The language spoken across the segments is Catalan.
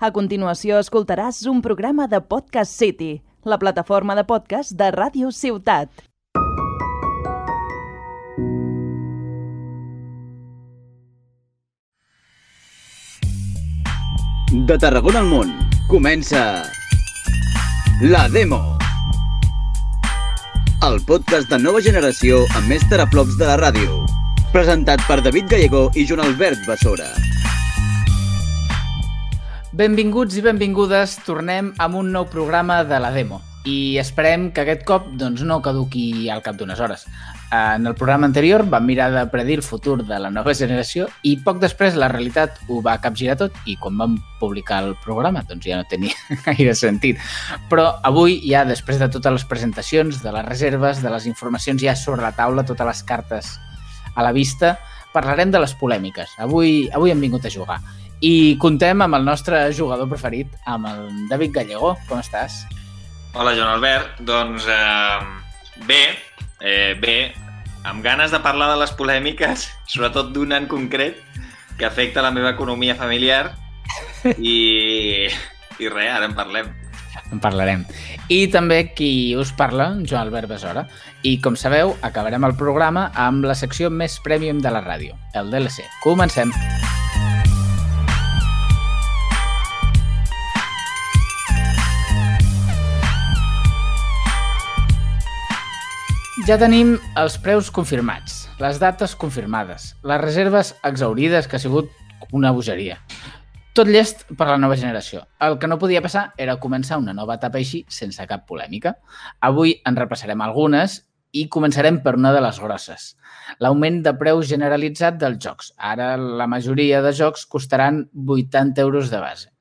A continuació escoltaràs un programa de Podcast City, la plataforma de podcast de Ràdio Ciutat. De Tarragona al món, comença... La Demo. El podcast de nova generació amb més teraflops de la ràdio. Presentat per David Gallego i Joan Albert Bessora. Benvinguts i benvingudes, tornem amb un nou programa de la demo i esperem que aquest cop doncs, no caduqui al cap d'unes hores. En el programa anterior vam mirar de predir el futur de la nova generació i poc després la realitat ho va capgirar tot i quan vam publicar el programa doncs ja no tenia gaire sentit. Però avui ja després de totes les presentacions, de les reserves, de les informacions ja sobre la taula, totes les cartes a la vista, parlarem de les polèmiques. Avui, avui hem vingut a jugar. I contem amb el nostre jugador preferit, amb el David Gallego. Com estàs? Hola, Joan Albert. Doncs eh, bé, eh, bé, amb ganes de parlar de les polèmiques, sobretot d'una en concret, que afecta la meva economia familiar i, i res, ara en parlem. En parlarem. I també qui us parla, Joan Albert Besora. I com sabeu, acabarem el programa amb la secció més premium de la ràdio, el DLC. Comencem. Ja tenim els preus confirmats, les dates confirmades, les reserves exaurides, que ha sigut una bogeria. Tot llest per la nova generació. El que no podia passar era començar una nova etapa així sense cap polèmica. Avui en repassarem algunes i començarem per una de les grosses. L'augment de preus generalitzat dels jocs. Ara la majoria de jocs costaran 80 euros de base.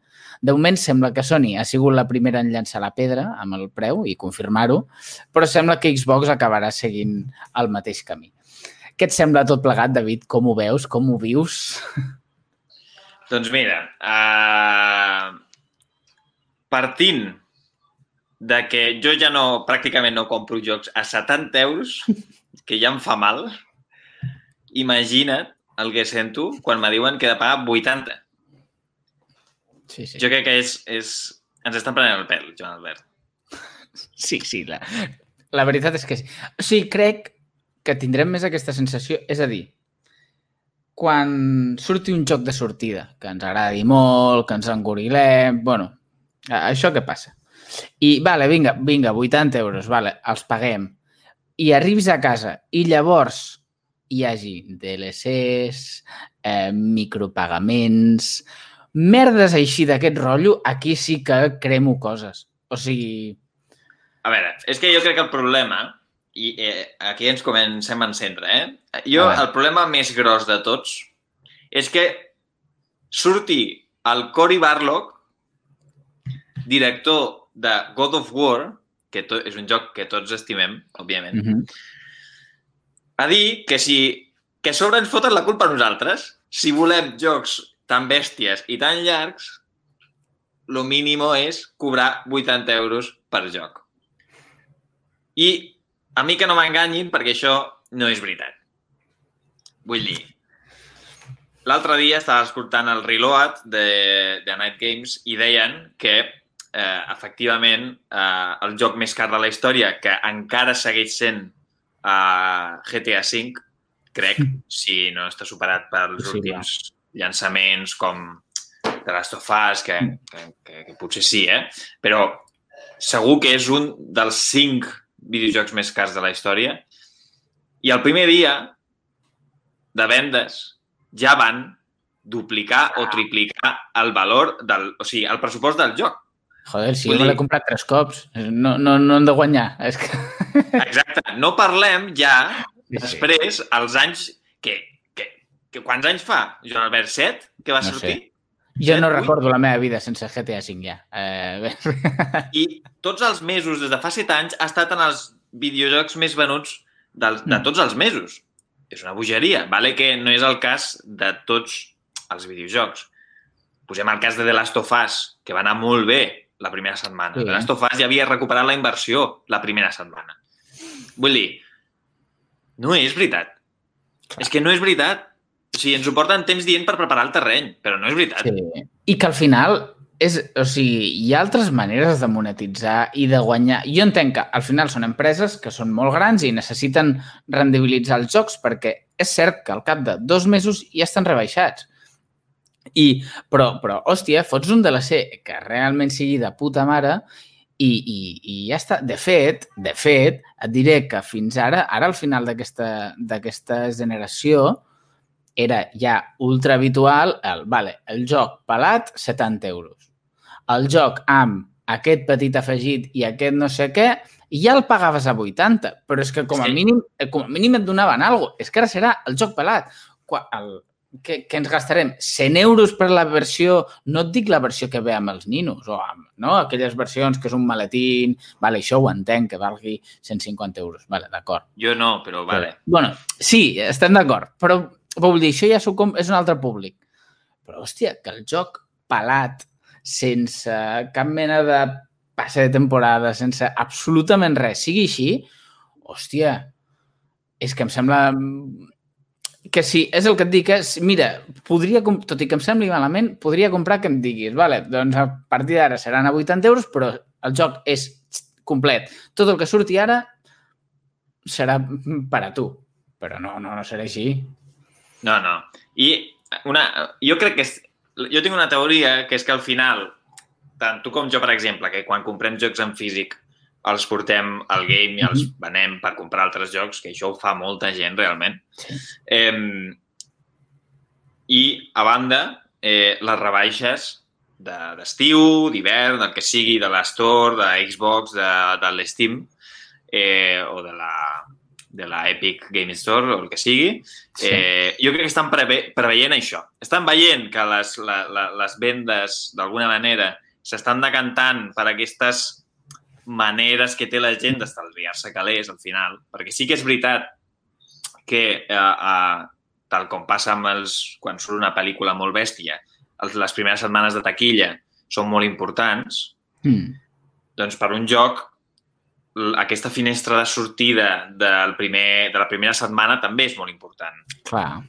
De moment sembla que Sony ha sigut la primera en llançar la pedra amb el preu i confirmar-ho, però sembla que Xbox acabarà seguint el mateix camí. Què et sembla tot plegat, David? Com ho veus? Com ho vius? Doncs mira, uh, partint de que jo ja no, pràcticament no compro jocs a 70 euros, que ja em fa mal, imagina't el que sento quan me diuen que he de pagar 80. Sí, sí. Jo crec que és, és... ens estan prenent el pèl, Joan Albert. Sí, sí, la, la veritat és que sí. O sigui, crec que tindrem més aquesta sensació, és a dir, quan surti un joc de sortida, que ens agradi molt, que ens engorilem, bueno, això què passa? I, vale, vinga, vinga, 80 euros, vale, els paguem. I arribis a casa i llavors hi hagi DLCs, eh, micropagaments, merdes així d'aquest rotllo, aquí sí que cremo coses. O sigui... A veure, és que jo crec que el problema, i eh, aquí ens comencem a encendre, eh? Jo, el problema més gros de tots és que surti el Cory Barlog, director de God of War, que to és un joc que tots estimem, òbviament, Mm -hmm. a dir que si que a sobre ens foten la culpa a nosaltres, si volem jocs tan bèsties i tan llargs, lo mínimo és cobrar 80 euros per joc. I a mi que no m'enganyin perquè això no és veritat. Vull dir, l'altre dia estava escoltant el Reload de, de Night Games i deien que eh, efectivament eh, el joc més car de la història, que encara segueix sent eh, GTA V, crec, si no està superat pels Sí, últims llançaments com The Last of Us, que, que, que, que potser sí, eh? Però segur que és un dels cinc videojocs més cars de la història. I el primer dia de vendes ja van duplicar o triplicar el valor del... O sigui, el pressupost del joc. Joder, si Vull jo me l'he dir- comprat tres cops, no, no, no hem de guanyar. És que... Exacte. No parlem ja, Sí, sí. després, els anys... Que, que, quants anys fa, Joan Albert? Set? Que va No sé. sortir? Jo no Set, vuit? recordo la meva vida sense GTA V ja. Eh, I tots els mesos, des de fa set anys, ha estat en els videojocs més venuts del, de Mm. tots els mesos. És una bogeria. Vale que no és el cas de tots els videojocs. Posem el cas de The Last of Us, que va anar molt bé la primera setmana. Sí. The Last of Us ja havia recuperat la inversió la primera setmana. Vull dir, no és veritat. Clar. És que no és veritat. O sigui, ens ho porten temps dient per preparar el terreny, però no és veritat. sí. I que al final és, o sigui, hi ha altres maneres de monetitzar i de guanyar. Jo entenc que al final són empreses que són molt grans i necessiten rendibilitzar els jocs perquè és cert que al cap de dos mesos ja estan rebaixats. I, però, però, hòstia, fots un DLC que realment sigui de puta mare i, i, i ja està. De fet, de fet, et diré que fins ara, ara al final d'aquesta generació, era ja ultra habitual el, vale, el joc pelat, 70 euros el joc amb aquest petit afegit i aquest no sé què, ja el pagaves a 80, però és que com a, sí. mínim, eh, com a mínim et donaven alguna cosa. És que ara serà el joc pelat. El, que, que ens gastarem 100 euros per la versió, no et dic la versió que ve amb els ninos, o amb no? aquelles versions que és un maletín, vale, això ho entenc, que valgui 150 euros, vale, d'acord. Jo no, però vale. Però, bueno, sí, estem d'acord, però això ja és un altre públic. Però, hòstia, que el joc pelat sense cap mena de passe de temporada, sense absolutament res, sigui així, hòstia, és que em sembla que sí, és el que et dic, és, mira, podria, tot i que em sembli malament, podria comprar que em diguis, vale, doncs a partir d'ara seran a 80 euros, però el joc és complet. Tot el que surti ara serà per a tu. Però no, no, no serà així. No, no. I una, jo crec que és, jo tinc una teoria que és que al final, tant tu com jo, per exemple, que quan comprem jocs en físic els portem al game i els mhm. venem per comprar altres jocs, que això ho fa molta gent realment. Eh, I, a banda, eh, les rebaixes d'estiu, de, d'hivern, del que sigui, de l'Store, de Xbox, de, de l'Steam eh, o de la, de la Epic Game Store o el que sigui, sí. eh, jo crec que estan preve preveient això. Estan veient que les, la, la, les vendes, d'alguna manera, s'estan decantant per aquestes maneres que té la gent d'estalviar-se calés al final, perquè sí que és veritat que, eh, eh, tal com passa amb els, quan surt una pel·lícula molt bèstia, els, les primeres setmanes de taquilla són molt importants, mm. doncs per un joc aquesta finestra de sortida del primer, de la primera setmana també és molt important. Clar.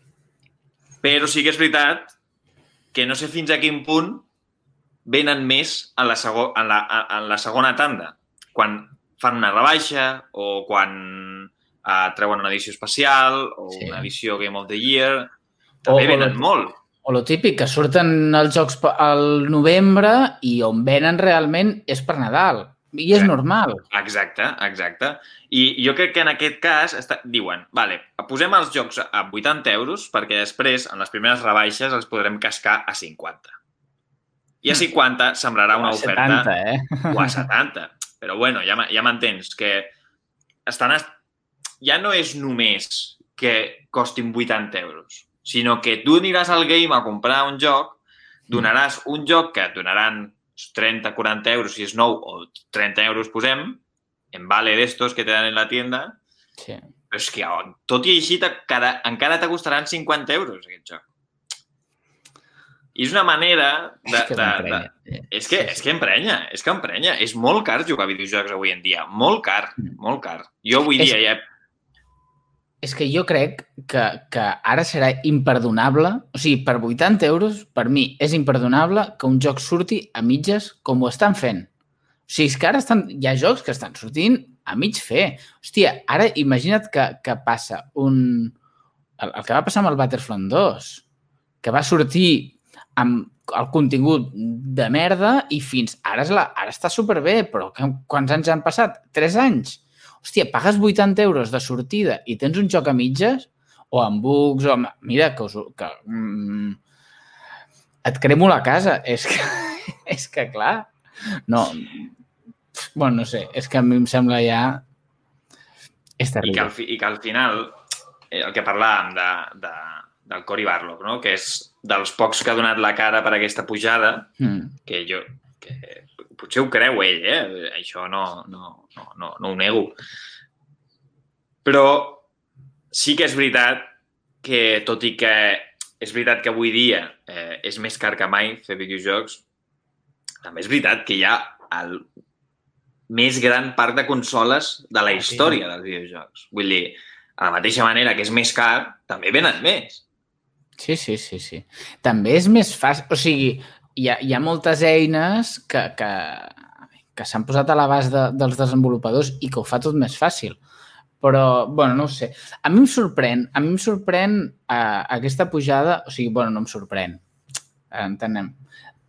Però sí que és veritat que no sé fins a quin punt venen més en la, segon, en la, en la segona tanda, quan fan una rebaixa o quan uh, treuen una edició especial o sí. una edició Game of the Year. També o, venen o lo, molt. O lo típic, que surten els jocs al novembre i on venen realment és per Nadal. I és normal. Exacte, exacte. I jo crec que en aquest cas està, diuen, vale, posem els jocs a 80 euros perquè després, en les primeres rebaixes, els podrem cascar a 50. I a 50 semblarà una o a oferta... 70, eh? O a 70. Però bueno, ja, ja m'entens, que estan... Ja no és només que costin 80 euros, sinó que tu aniràs al game a comprar un joc, donaràs un joc que et donaran 30, 40 euros, si és nou, o 30 euros posem, en vale d'estos que te dan en la tienda, sí. però és que oh, tot i així cada, encara te costaran 50 euros aquest joc. I és una manera de... És que, de, de, és que, és que emprenya, és que emprenya. És molt car jugar a videojocs avui en dia. Molt car, mm. molt car. Jo avui és... dia ja és que jo crec que, que ara serà imperdonable, o sigui, per 80 euros, per mi, és imperdonable que un joc surti a mitges com ho estan fent. O sigui, és que ara estan, hi ha jocs que estan sortint a mig fer. Hòstia, ara imagina't que, que passa un... El, el que va passar amb el Battlefront 2, que va sortir amb el contingut de merda i fins ara, és la, ara està superbé, però que, quants anys han passat? Tres anys? Hòstia, pagues 80 euros de sortida i tens un joc a mitges, o amb bugs, o amb... Mira, que, us, que mm, et cremo la casa. És que, és que clar, no... Bueno, no sé, és que a mi em sembla ja... És terrible. I que al, fi, i que al final, eh, el que parlàvem de, de, del Cory Barlow, no? que és dels pocs que ha donat la cara per aquesta pujada, mm. que jo que potser ho creu ell, eh? això no, no, no, no, no ho nego. Però sí que és veritat que, tot i que és veritat que avui dia eh, és més car que mai fer videojocs, també és veritat que hi ha el més gran parc de consoles de la història dels videojocs. Vull dir, a la mateixa manera que és més car, també venen més. Sí, sí, sí, sí. També és més fàcil... O sigui, hi ha, hi ha moltes eines que, que, que s'han posat a l'abast de, dels desenvolupadors i que ho fa tot més fàcil. Però, bueno, no ho sé. A mi em sorprèn, a mi em sorprèn uh, aquesta pujada, o sigui, bueno, no em sorprèn, entenem,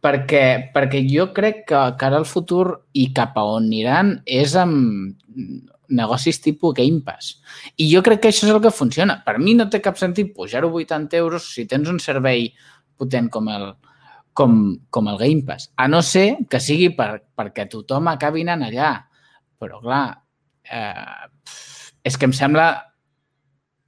perquè, perquè jo crec que, que ara el futur i cap a on aniran és amb negocis tipus Game Pass. I jo crec que això és el que funciona. Per mi no té cap sentit pujar-ho 80 euros si tens un servei potent com el, com, com el Game Pass. A no ser que sigui per, perquè tothom acabi anant allà. Però, clar, eh, és que em sembla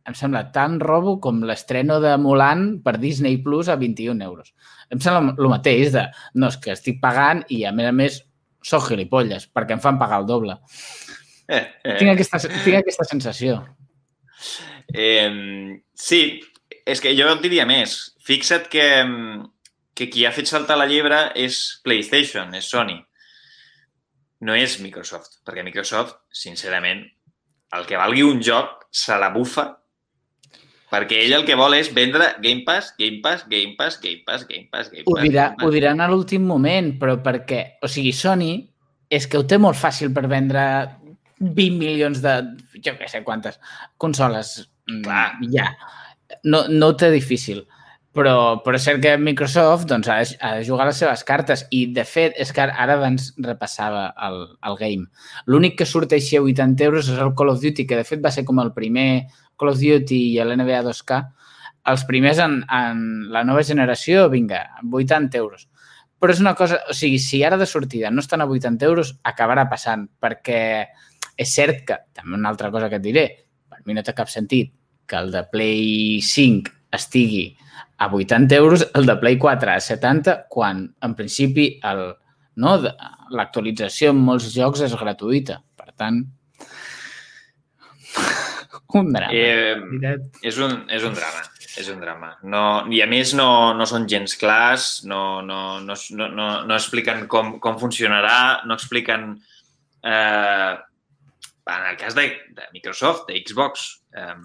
em sembla tan robo com l'estreno de Mulan per Disney Plus a 21 euros. Em sembla el mateix de, no, és que estic pagant i a més a més soc gilipolles perquè em fan pagar el doble. Eh, eh. Tinc, aquesta, tinc aquesta sensació. Eh, sí, és que jo et diria més. Fixa't que, que qui ha fet saltar la llebre és PlayStation, és Sony. No és Microsoft, perquè Microsoft, sincerament, el que valgui un joc se la bufa perquè ell el que vol és vendre Game Pass, Game Pass, Game Pass, Game Pass, Game Pass, Game Pass. Ho, dirà, Game Pass. ho diran a l'últim moment, però perquè... O sigui, Sony és que ho té molt fàcil per vendre 20 milions de... jo què sé quantes consoles. Mm, Clar. Ja. No, no ho té difícil. Però, però és cert que Microsoft doncs, ha, de, ha de jugar les seves cartes i, de fet, és que ara, abans repassava el, el game. L'únic que surt així a 80 euros és el Call of Duty, que de fet va ser com el primer Call of Duty i l'NBA 2K, els primers en, en la nova generació, vinga, 80 euros. Però és una cosa, o sigui, si ara de sortida no estan a 80 euros, acabarà passant, perquè és cert que, també una altra cosa que et diré, per mi no té cap sentit que el de Play 5 estigui a 80 euros, el de Play 4 a 70, quan en principi el, no, l'actualització en molts jocs és gratuïta. Per tant, un drama. Eh, és, un, és un drama, és un drama. No, I a més no, no són gens clars, no, no, no, no, no, no expliquen com, com funcionarà, no expliquen... Eh, en el cas de, de Microsoft, de Xbox, eh,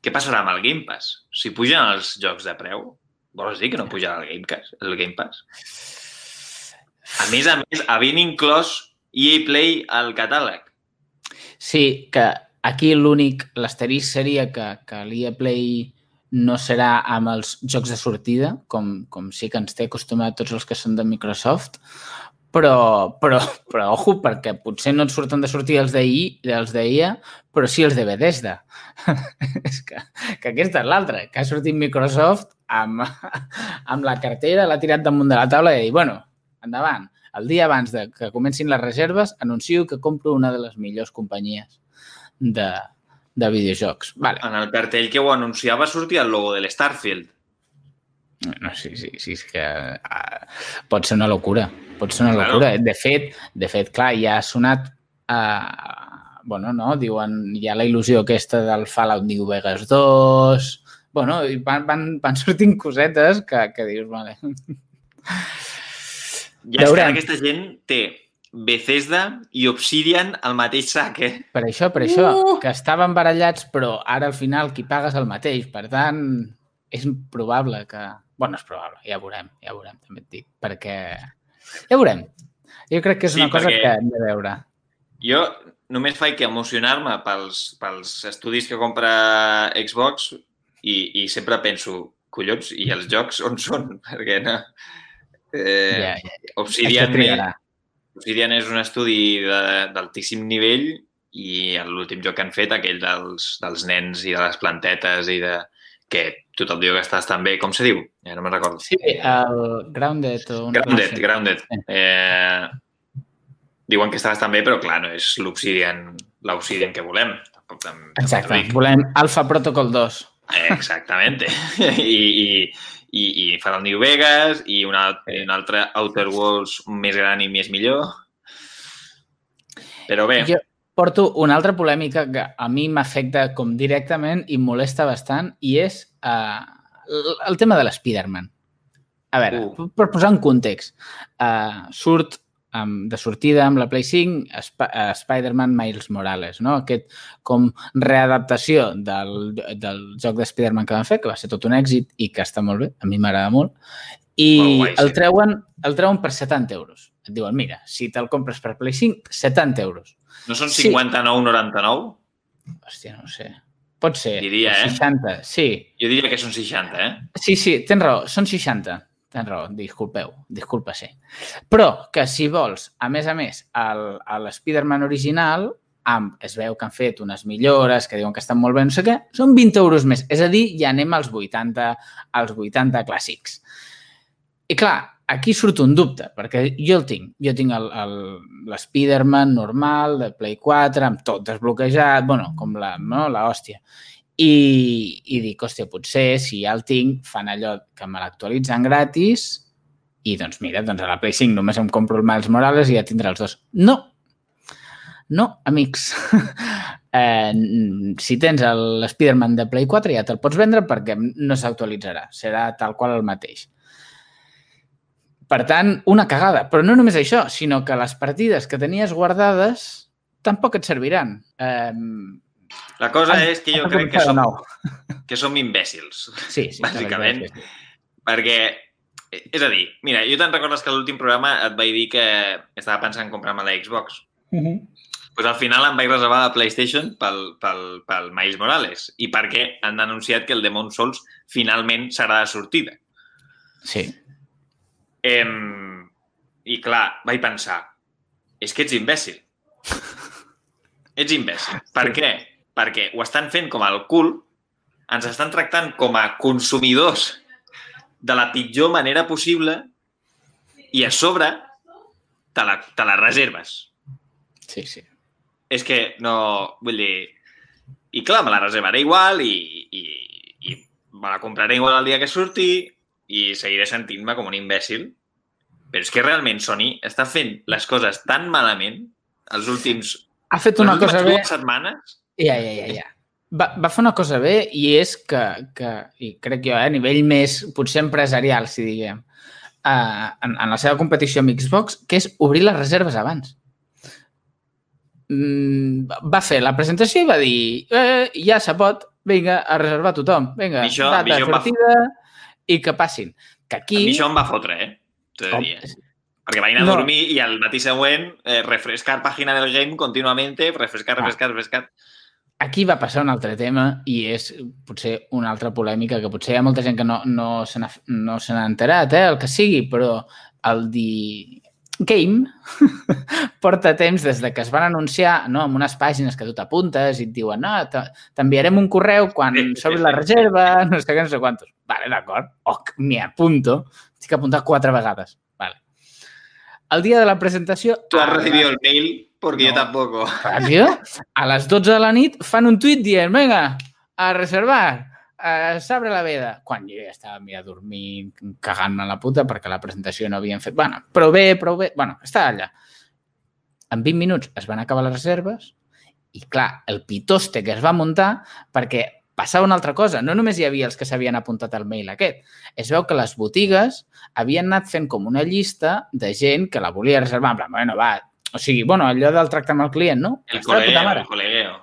què passarà amb el Game Pass? Si pugen els jocs de preu, vols dir que no pujarà el Game Pass? El Game Pass? A més a més, havent inclòs EA Play al catàleg. Sí, que aquí l'únic, l'asterisc seria que, que l'EA Play no serà amb els jocs de sortida, com, com sí que ens té acostumat tots els que són de Microsoft, però, però, però ojo, perquè potser no et surten de sortir els d'IA, els d'IA però sí els de Bethesda. és que, que aquesta és l'altra, que ha sortit Microsoft amb, amb la cartera, l'ha tirat damunt de la taula i bueno, endavant. El dia abans de que comencin les reserves, anuncio que compro una de les millors companyies de, de videojocs. Vale. En el cartell que ho anunciava sortia el logo de l'Starfield. No, sí, sí, sí, és que uh, pot ser una locura. Pot ser una Claro. locura. De fet, de fet, clar, ja ha sonat... Uh, bueno, no? Diuen, hi ha la il·lusió aquesta del Fallout New Vegas 2... Bueno, i van, van, van sortint cosetes que, que dius, vale. Ja és que aquesta gent té Bethesda i Obsidian al mateix sac, eh? Per això, per això, Uh! que estaven barallats, però ara al final qui paga és el mateix. Per tant, és probable que... Bueno, és probable, ja veurem, ja veurem, també et dic, perquè... Ja veurem. Jo crec que és Sí, una cosa que hem de veure. Jo només faig que emocionar-me pels, pels estudis que compra Xbox i, i sempre penso, collons, i els jocs on són? Perquè no... Eh, Ja, ja, Obsidian. Obsidian és un estudi d'altíssim nivell i l'últim joc que han fet, aquell dels, dels nens i de les plantetes i de... que tothom diu que estàs tan bé, com se diu? Ja no me'n recordo. Sí, el Grounded o una cosa Grounded. Grounded. Eh, diuen que està bastant bé, però clar, no és l'Obsidian l'Obsidian que volem. Tampoc, tam, Exacte. Volem Alpha Protocol 2. Eh, Exactament. I, i, i, i farà el New Vegas i una, un altre Outer Worlds més gran i més millor. Però bé, Jo porto una altra polèmica que a mi m'afecta com directament i molesta bastant i és uh, el tema de l'Spiderman. A veure, Uh. per posar en context, uh, surt um, de sortida amb la Play 5 Sp uh, Spider-Man Miles Morales, no? Aquest com readaptació del, del joc de Spider-Man que van fer, que va ser tot un èxit i que està molt bé, a mi m'agrada molt. I Molt guai, el, treuen, el treuen per 70 euros. Et diuen, mira, si te'l compres per Play 5, 70 euros. No són Sí. 59,99? Hòstia, no sé. Pot ser. Diria, eh? 60, sí. Jo diria que són 60, eh? Sí, sí, tens raó, són 60. Tens raó, disculpeu, disculpa ser. Però que si vols, a més a més, el, el Spider-Man original, amb, es veu que han fet unes millores, que diuen que estan molt bé, no sé què, són 20 euros més. És a dir, ja anem als 80, als 80 clàssics. I clar, aquí surt un dubte, perquè jo el tinc. Jo tinc l'Spider-Man normal, de Play 4, amb tot desbloquejat, bueno, com la, no, la hòstia. I, I dic, hòstia, potser si ja el tinc, fan allò que me l'actualitzen gratis i doncs mira, doncs a la Play 5 només em compro el Miles Morales i ja tindré els dos. No! No, amics. eh, si tens el Spider-Man de Play 4 ja te'l pots vendre perquè no s'actualitzarà. Serà tal qual el mateix. Per tant, una cagada. Però no només això, sinó que les partides que tenies guardades tampoc et serviran. Eh, La cosa és que jo crec que som, que som imbècils. Sí, sí. Bàsicament. sí. Perquè, és a dir, mira, jo te'n recordes que l'últim programa et vaig dir que estava pensant en comprar-me la Xbox. Mhm. pues al final em vaig reservar la PlayStation pel, pel, pel Miles Morales i perquè han anunciat que el Demon Souls finalment serà de sortida. Sí. Em... I clar, vaig pensar, és que ets imbècil. Ets imbècil. Per Sí. què? Perquè ho estan fent com el cul, ens estan tractant com a consumidors de la pitjor manera possible i a sobre te la, te la reserves. Sí, sí. És que no... Vull dir... I clar, me la reservaré igual i, i, i me la compraré igual el dia que surti i seguiré sentint-me com un imbècil. Però és que realment Sony està fent les coses tan malament els últims... Ha fet una cosa bé... setmanes Ja, ja, ja, ja. Va, va fer una cosa bé i és que, que i crec jo, eh, a nivell més potser empresarial, si diguem, eh, en, en la seva competició amb Xbox, que és obrir les reserves abans. Mm, va fer la presentació i va dir eh, ja se pot, vinga, a reservar tothom. Vinga, això- data això em va- sortida i que passin. Que a aquí... mi això em va fotre, eh? T'ho Com- dir, eh? Perquè vaig anar a No. dormir i al matí següent eh, refrescar pàgina del game continuament, refrescar, Ah. refrescar, refrescar. Aquí va passar un altre tema i és potser una altra polèmica que potser hi ha molta gent que no, no se n'ha no se enterat, eh, el que sigui, però el di Game porta temps des de que es van anunciar no, en unes pàgines que tu t'apuntes i et diuen no, te- t'enviarem un correu quan s'obri la reserva, no sé què, no sé quantos. Vale, d'acord. Ok, m'hi apunto. Estic apuntat quatre vegades. Vale. El dia de la presentació... Tu has a recibido el mail porque yo No. tampoco. ràdio, a les 12 de la nit fan un tuit dient, vinga, a reservar, eh, s'abre la veda. Quan jo ja estava mira, dormint, cagant-me la puta perquè la presentació no havien fet... Bueno, prou bé, prou bé... Bueno, estava allà. En 20 minuts es van acabar les reserves i, clar, el pitoste que es va muntar perquè passava una altra cosa. No només hi havia els que s'havien apuntat al mail aquest. Es veu que les botigues havien anat fent com una llista de gent que la volia reservar. En plan, bueno, va, o sigui, bueno, allò del tracte amb el client, no? El Està colegueo, el colegueo.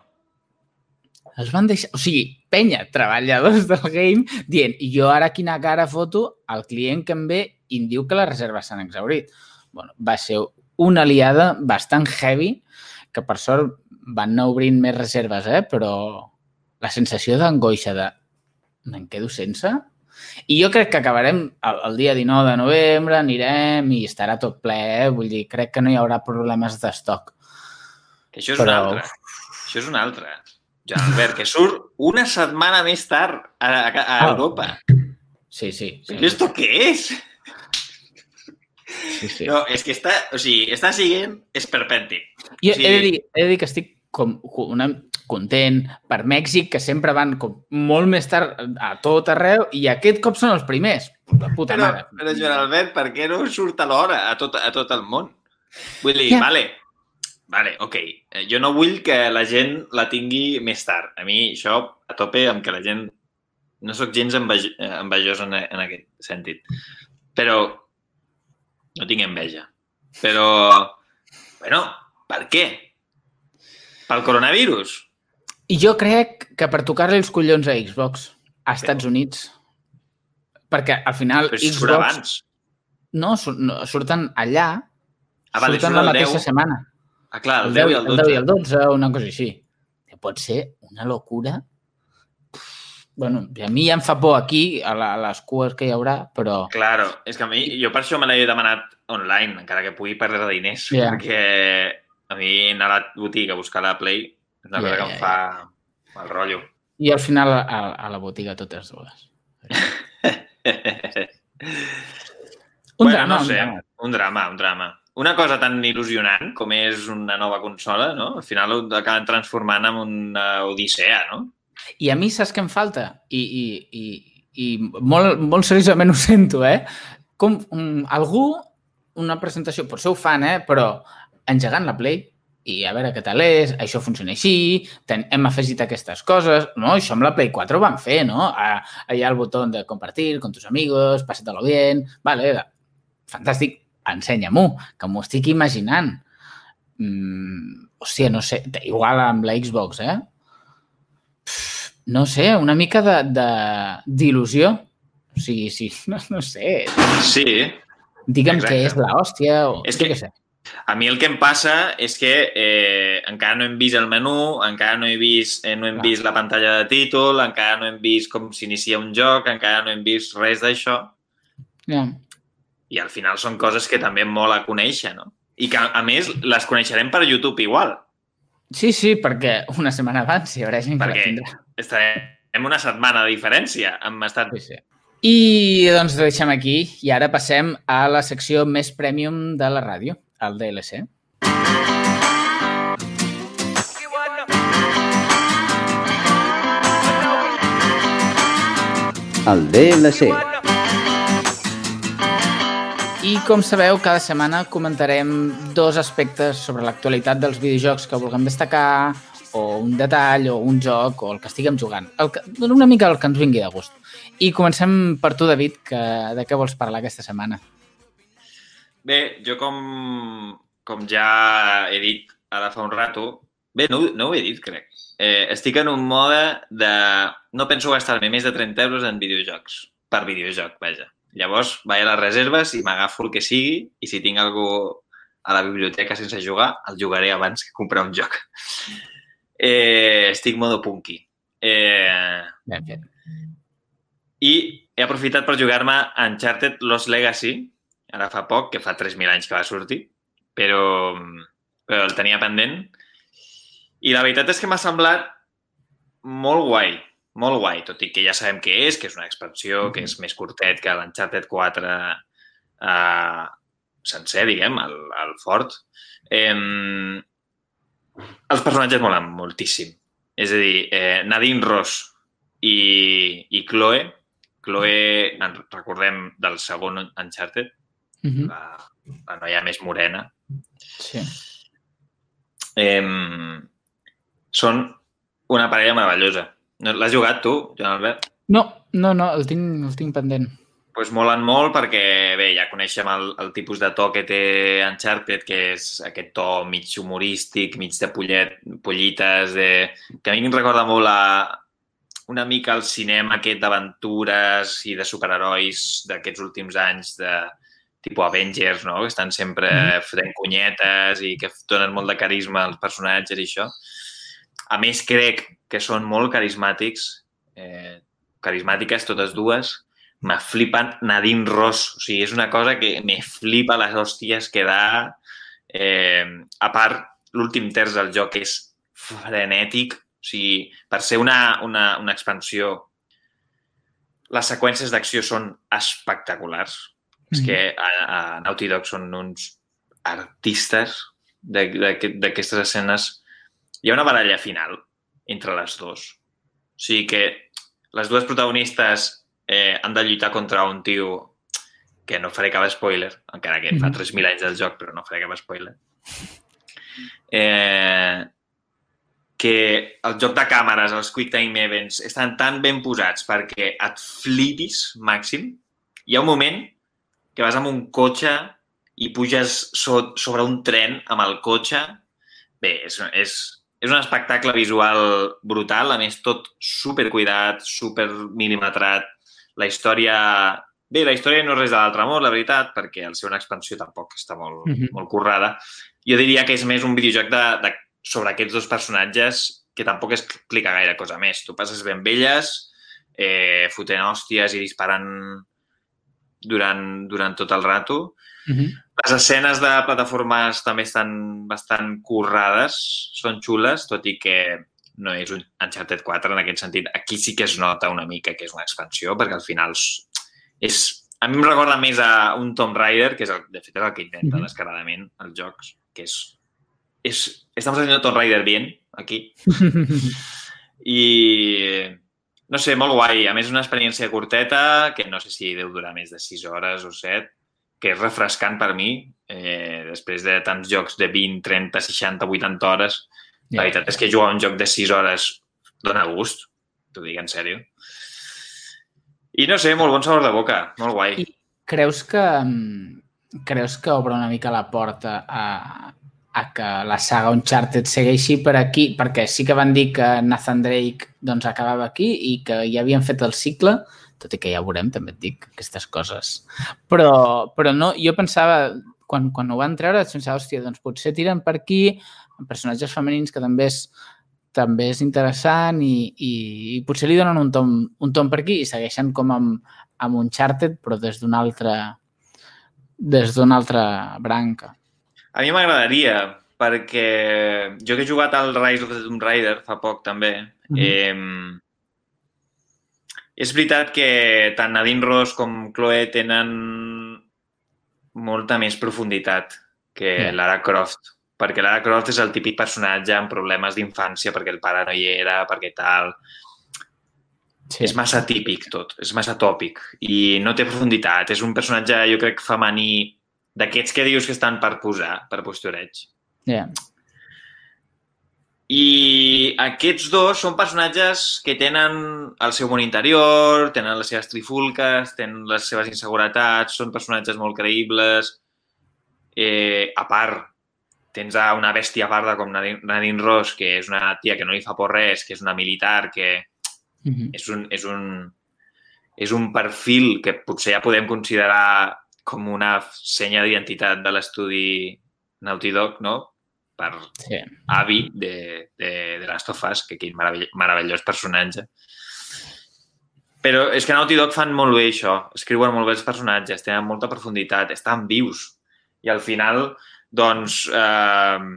Es van deixar... O sigui, penya, treballadors del game, dient, jo ara quina cara foto al client que em ve i em diu que les reserves s'han exhaurit. Bueno, va ser una aliada bastant heavy, que per sort van anar obrint més reserves, eh? però la sensació d'angoixa de me'n quedo sense? I jo crec que acabarem el, el dia 19 de novembre, anirem i estarà tot ple, eh? vull dir, crec que no hi haurà problemes d'estoc. Això és Però- una altra. Això és una altra. Albert, que surt una setmana més tard a, a, a Ah. Europa. Sí, sí. sí, ¿Pero esto qué es? sí, sí. No, és que està, o sigui, està siguent esperpèntic. Jo O sigui- he, de dir, he de dir que estic com una, content per Mèxic, que sempre van com molt més tard a tot arreu, i aquest cop són els primers. De puta Però, mare. però Joan Albert, per què no surt a l'hora a tot, a tot el món? Vull dir, Ja. vale, vale, ok. Eh, Jo no vull que la gent la tingui més tard. A mi això a tope amb que la gent... No sóc gens envej... eh, envejós en, en aquest sentit. Però no tinc enveja. Però, bueno, per què? Pel coronavirus? I jo crec que per tocar-li els collons a Xbox, a Estats Units, perquè al final Però Xbox... abans. No, sur- no, surten allà, Ah, vale, surten surt la mateixa 10. setmana. Ah, clar, el El 10 i el el 10 i 12. el 12, una cosa així. Que pot ser una locura. Bueno, a mi ja em fa por aquí, a, la, a les cues que hi haurà, però... Claro, és que a mi, jo per això me l'he demanat online, encara que pugui perdre diners, Ja. perquè a mi anar a la botiga a buscar la Play és una Ja, cosa que ja, em fa mal rotllo. I al final a, a la botiga totes dues. Un bueno, drama, no un sé, drama. un drama, un drama. Una cosa tan il·lusionant com és una nova consola, no? Al final ho acaben transformant en una odissea, no? I a mi saps què em falta? I, i, i, i molt, molt seriosament ho sento, eh? Com um, algú, una presentació, potser ho fan, eh? Però engegant la Play i a veure què tal és, això funciona així, ten, hem afegit aquestes coses, no? Això amb la Play 4 ho van fer, no? Ha el botó de compartir con tus amigos, pásatelo bien, vale, fantàstic, ensenya-m'ho, que m'ho estic imaginant. Mm, hòstia, no sé, igual amb la Xbox, eh? Pff, no sé, una mica de- de- d'il·lusió. O sigui, sí, no, no sé. Sí, Digue'm Exacte. que és l'hòstia o... És que- què sé. A mi el que em passa és que eh, encara no hem vist el menú, encara no he vist, eh, no hem Clar. vist la pantalla de títol, encara no hem vist com s'inicia un joc, encara no hem vist res d'això. Ja. I al final són coses que també em mola conèixer, no? I que, a més, les coneixerem per YouTube igual. Sí, sí, perquè una setmana abans hi haurà gent que Perquè- la tindrà. Estarem una setmana de diferència. Hem estat... Sí, sí. I doncs ho deixem aquí i ara passem a la secció més premium de la ràdio, el DLC. El DLC. I com sabeu, cada setmana comentarem dos aspectes sobre l'actualitat dels videojocs que vulguem destacar, o un detall, o un joc, o el que estiguem jugant. El que, una mica el que ens vingui de gust. I comencem per tu, David, que, de què vols parlar aquesta setmana? Bé, jo com, com ja he dit ara fa un rato, bé, no, no ho he dit, crec. Eh, estic en un mode de... No penso gastar-me més de 30 euros en videojocs. Per videojoc, vaja. Llavors, vaig a les reserves i m'agafo el que sigui i si tinc algú a la biblioteca sense jugar, el jugaré abans que comprar un joc. Eh, estic modo punky. Eh, Ben fet. i he aprofitat per jugar-me Uncharted Lost Legacy, ara fa poc, que fa 3.000 anys que va sortir, però, però el tenia pendent. I la veritat és que m'ha semblat molt guai, molt guai, tot i que ja sabem què és, que és una expansió, que és més curtet que l'Uncharted 4 eh, sencer, diguem, el, el fort. Eh, els personatges molen moltíssim. És a dir, eh, Nadine Ross i, i Chloe, Chloe, en recordem del segon Uncharted, Uh -huh. la, la noia més morena, Sí. eh, són una parella meravellosa. No- L'has jugat tu, Joan Albert? No, no, no, el tinc, el tinc pendent. pues molen molt perquè, bé, ja coneixem el, el tipus de to que té Uncharted, que és aquest to mig humorístic, mig de pollet, pollites, de... que a mi em recorda molt a, una mica el cinema aquest d'aventures i de superherois d'aquests últims anys de tipus Avengers, no? que estan sempre Mhm. fent cunyetes i que donen molt de carisma als personatges i això. A més, crec que són molt carismàtics, eh, carismàtiques totes dues, me flipen Nadine Ross. O sigui, és una cosa que me flipa les hòsties que da. Eh, a part, l'últim terç del joc és frenètic. O sigui, per ser una, una, una expansió, les seqüències d'acció són espectaculars. És que a, a Naughty Dog són uns artistes d'aquestes escenes. Hi ha una baralla final entre les dues. O sigui que les dues protagonistes eh, han de lluitar contra un tio que no faré cap spoiler, encara que fa Mhm. 3.000 anys del joc, però no faré cap spoiler. Eh, que el joc de càmeres, els quick time events, estan tan ben posats perquè et flipis màxim. Hi ha un moment que vas amb un cotxe i puges so sobre un tren amb el cotxe. Bé, és, és, és un espectacle visual brutal, a més tot super cuidat, super milimetrat. La història... Bé, la història no és res de l'altre món, la veritat, perquè al ser una expansió tampoc està molt, mm. -hmm. molt currada. Jo diria que és més un videojoc de, de, sobre aquests dos personatges que tampoc explica gaire cosa més. Tu passes ben velles, eh, fotent hòsties i disparant durant, durant tot el rato. Uh -huh. Les escenes de plataformes també estan bastant currades, són xules, tot i que no és un Uncharted 4 en aquest sentit. Aquí sí que es nota una mica que és una expansió, perquè al final és... és a mi em recorda més a un Tomb Raider, que és el, de fet és el que intenta Mhm. descaradament els jocs, que és... és estamos haciendo Tomb Raider bien, aquí. I no sé, molt guai. A més, una experiència curteta, que no sé si deu durar més de 6 hores o 7, que és refrescant per mi, eh, després de tants jocs de 20, 30, 60, 80 hores. La veritat és que jugar un joc de 6 hores dona gust, t'ho dic en sèrio. I no sé, molt bon sabor de boca, molt guai. I creus que mm, creus que obre una mica la porta a, a que la saga Uncharted segueixi per aquí? Perquè sí que van dir que Nathan Drake doncs, acabava aquí i que ja havien fet el cicle, tot i que ja veurem, també et dic, aquestes coses. Però, però no, jo pensava, quan, quan ho van treure, pensava, hòstia, doncs potser tiren per aquí personatges femenins que també és també és interessant i, i, i potser li donen un tom, un tom per aquí i segueixen com amb, amb Uncharted, però des d'una altra des d'una altra branca. A mi m'agradaria, perquè jo que he jugat al Rise of the Tomb Raider fa poc també, Mhm. eh, és veritat que tant Nadine Ross com Chloe tenen molta més profunditat que Ja. Lara Croft, perquè Lara Croft és el típic personatge amb problemes d'infància perquè el pare no hi era, perquè tal... Sí. És massa típic tot, és massa tòpic i no té profunditat. És un personatge, jo crec, femení d'aquests que dius que estan per posar, per postureig. Yeah. I aquests dos són personatges que tenen el seu món interior, tenen les seves trifulques, tenen les seves inseguretats, són personatges molt creïbles. Eh, a part, tens a una bèstia parda com Nadine Nadine Ross, que és una tia que no li fa por res, que és una militar, que Mm -hmm. és un, és un, és un perfil que potser ja podem considerar com una senya d'identitat de l'estudi Naughty Dog, no? Per sí. avi de, de, de Last of Us, que quin meravell, meravellós personatge. Però és que Naughty Dog fan molt bé això, escriuen molt bé els personatges, tenen molta profunditat, estan vius. I al final, doncs, eh,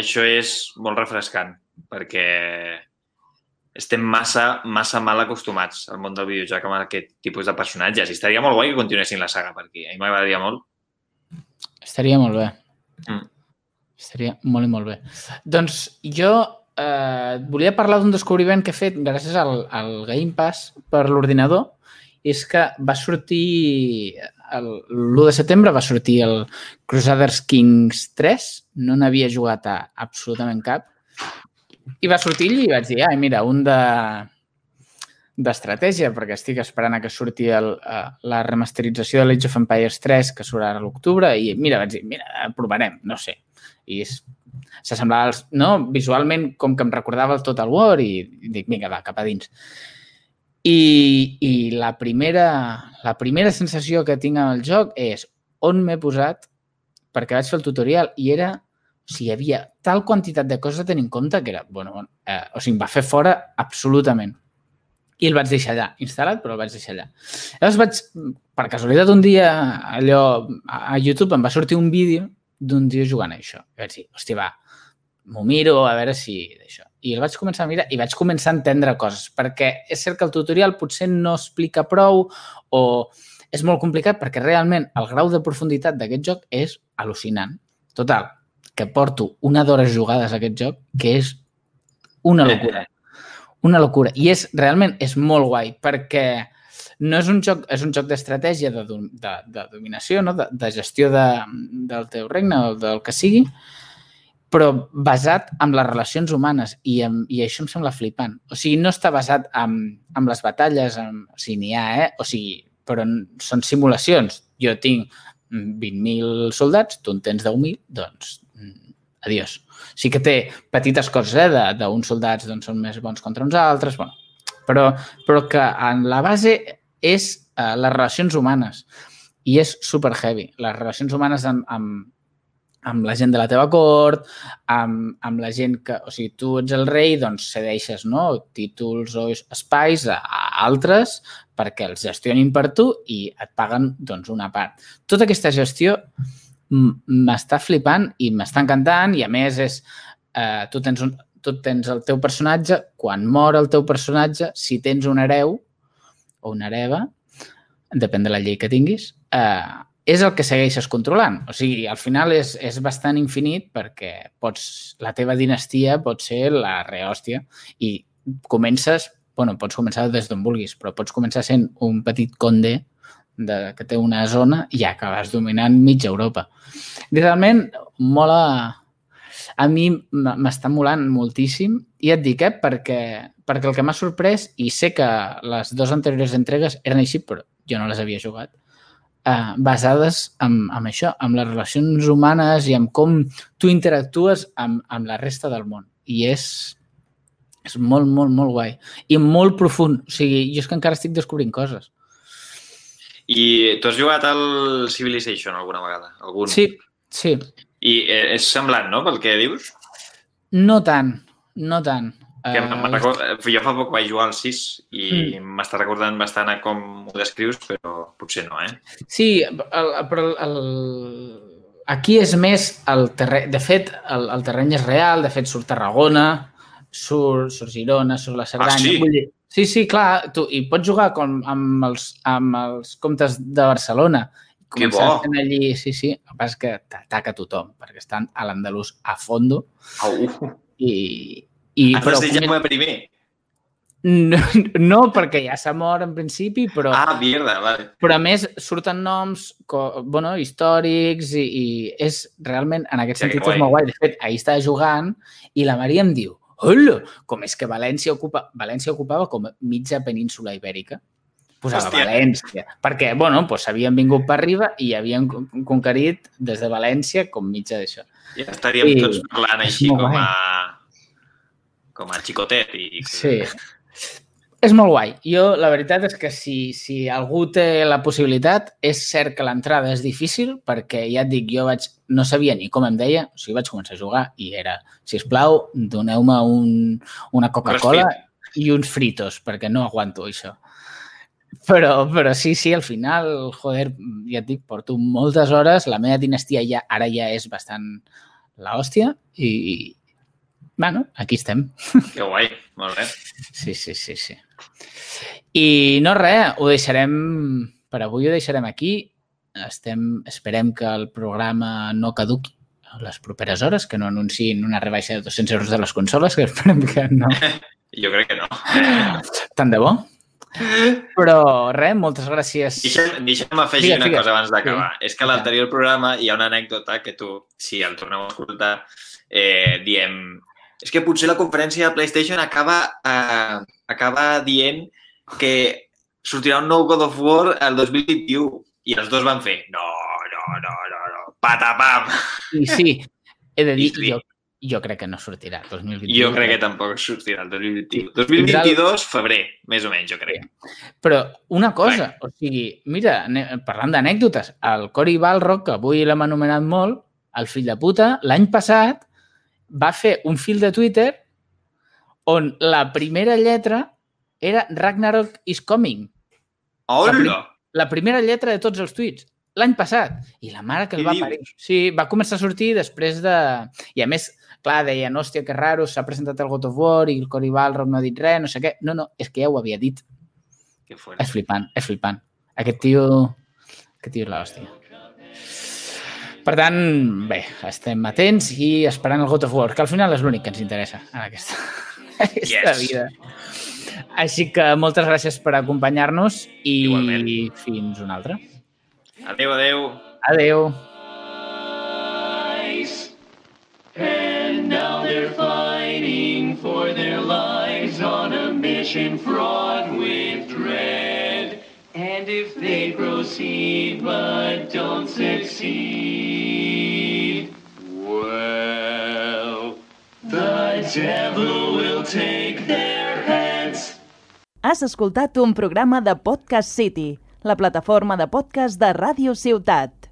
això és molt refrescant, perquè estem massa, massa mal acostumats al món del videojoc amb aquest tipus de personatges. I estaria molt guai que continuessin la saga per aquí. A mi m'agradaria molt. Estaria molt bé. Mm. Estaria molt i molt bé. Doncs jo eh, volia parlar d'un descobriment que he fet gràcies al, al Game Pass per l'ordinador. És que va sortir l'1 de setembre va sortir el Crusaders Kings 3. No n'havia jugat a absolutament cap. I va sortir i vaig dir, ai, mira, un de d'estratègia, perquè estic esperant a que surti el, uh, la remasterització de l'Age of Empires 3, que surt ara a l'octubre, i mira, vaig dir, mira, provarem, no sé. I s'assemblava, no? visualment, com que em recordava el Total War, i, i dic, vinga, va, cap a dins. I, i la, primera, la primera sensació que tinc amb el joc és on m'he posat, perquè vaig fer el tutorial i era sigui, hi havia tal quantitat de coses a tenir en compte que era, bueno, eh, o sigui, em va fer fora absolutament. I el vaig deixar allà, instal·lat, però el vaig deixar allà. Llavors vaig, per casualitat, un dia, allò, a YouTube em va sortir un vídeo d'un dia jugant a això. I vaig dir, hòstia, va, m'ho miro, a veure si... D'això. I el vaig començar a mirar i vaig començar a entendre coses, perquè és cert que el tutorial potser no explica prou o és molt complicat perquè realment el grau de profunditat d'aquest joc és al·lucinant. Total, que porto una d'hores jugades a aquest joc que és una locura. Una locura. I és, realment és molt guai perquè no és un joc, és un joc d'estratègia, de, de, de dominació, no? de, de gestió de, del teu regne o del que sigui, però basat en les relacions humanes i, en, i això em sembla flipant. O sigui, no està basat en, en les batalles, en, o sigui, n'hi ha, eh? O sigui, però són simulacions. Jo tinc 20.000 soldats, tu en tens 10.000, doncs adiós. Sí que té petites coses, eh, d'uns soldats doncs, són més bons contra uns altres, bueno, però, però que en la base és uh, les relacions humanes. I és super heavy. Les relacions humanes amb, amb, amb la gent de la teva cort, amb, amb la gent que... O sigui, tu ets el rei, doncs cedeixes no? títols o espais a, a altres perquè els gestionin per tu i et paguen doncs, una part. Tota aquesta gestió m'està flipant i m'està encantant i a més és... Eh, tu, tens un, tu tens el teu personatge, quan mor el teu personatge, si tens un hereu o una hereva, depèn de la llei que tinguis, eh, és el que segueixes controlant. O sigui, al final és, és bastant infinit perquè pots, la teva dinastia pot ser la rehòstia i comences, bueno, pots començar des d'on vulguis, però pots començar sent un petit conde de, que té una zona i ja acabes dominant mitja Europa. Realment, mola... A mi m'està molant moltíssim i et dic, eh, perquè, perquè el que m'ha sorprès, i sé que les dues anteriors entregues eren així, però jo no les havia jugat, eh, basades en, en això, amb les relacions humanes i amb com tu interactues amb, amb la resta del món. I és, és molt, molt, molt guai. I molt profund. O sigui, jo és que encara estic descobrint coses. I tu has jugat al Civilization alguna vegada? Algun? Sí, sí. I eh, és semblant, no?, pel que dius? No tant, no tant. Que uh, record... Jo fa poc vaig jugar al 6 i mm. m'està recordant bastant a com ho descrius, però potser no, eh? Sí, el, però el, el... aquí és més el terreny... De fet, el, el terreny és real, de fet surt Tarragona, surt, surt Girona, surt la Cerdanya... Ah, sí? Vull dir, sí, sí, clar, tu, i pots jugar com amb els, amb els comptes de Barcelona. Que bo! Allí, sí, sí, el que passa és que t'ataca tothom, perquè estan a l'andalús a fondo. Au! I, i, Has però, de Jaume primer? No, no, perquè ja s'ha mort en principi, però... Ah, mierda, vale. Però a més surten noms bueno, històrics i, i és realment, en aquest Sí, sentit, guai. és molt guai. De fet, ahir estava jugant i la Maria em diu Hola! Com és que València, ocupa... València ocupava com mitja península ibèrica. Posava Hòstia. València. Perquè, bueno, doncs havien vingut per arriba i havien con- conquerit des de València com mitja d'això. Ja estaríem I- tots parlant així com a... com a xicotet. I... Sí. És molt guai. Jo, la veritat és que si, si algú té la possibilitat, és cert que l'entrada és difícil perquè, ja et dic, jo vaig, no sabia ni com em deia, o sigui, vaig començar a jugar i era, si us plau, doneu-me un, una Coca-Cola i uns fritos, perquè no aguanto això. Però, però sí, sí, al final, joder, ja et dic, porto moltes hores, la meva dinastia ja ara ja és bastant la hòstia i, bueno, aquí estem. Que guai, molt bé. Sí, sí, sí, sí. I no res, ho deixarem, per avui ho deixarem aquí. Estem, esperem que el programa no caduqui a les properes hores, que no anunciïn una rebaixa de 200 euros de les consoles, que esperem que no. Jo crec que no. Tant de bo. Però res, moltes gràcies. Deixa'm, deixa'm afegir Digues, una digues. cosa abans d'acabar. Sí. És que a l'anterior programa hi ha una anècdota que tu, si el torneu a escoltar, eh, diem... És que potser la conferència de PlayStation acaba, eh, acaba dient que sortirà un nou God of War el 2021 i els dos van fer no, no, no, no, no, patapam. I sí, he de dir, sí. jo, jo crec que no sortirà el 2021. Jo crec que tampoc sortirà el 2021. 2022, febrer, més o menys, jo crec. Però una cosa, o sigui, mira, parlant d'anècdotes, el Cory Balrock, que avui l'hem anomenat molt, el fill de puta, l'any passat va fer un fil de Twitter on la primera lletra era Ragnarok is coming. Hola! La primera lletra de tots els tuits. L'any passat. I la mare que el va dius? parir. Sí, va començar a sortir després de... I a més, clar, deien, hòstia, que raro, s'ha presentat el God of War i el Cory Balrock no ha dit res, no sé què. No, no, és que ja ho havia dit. Que fort. És flipant, és flipant. Aquest tio... Aquest tio és l'hòstia. Per tant, bé, estem atents i esperant el God of War, que al final és l'únic que ens interessa en aquesta, aquesta Yes. vida. Així que moltes gràcies per acompanyar-nos i Igualment. fins una altra. Adéu, adéu. Adeu. And now they're fighting for their lives on a mission fraught with. And if they proceed but don't succeed, well, the devil will take their heads. Has escoltat un programa de Podcast City, la plataforma de podcast de Ràdio Ciutat.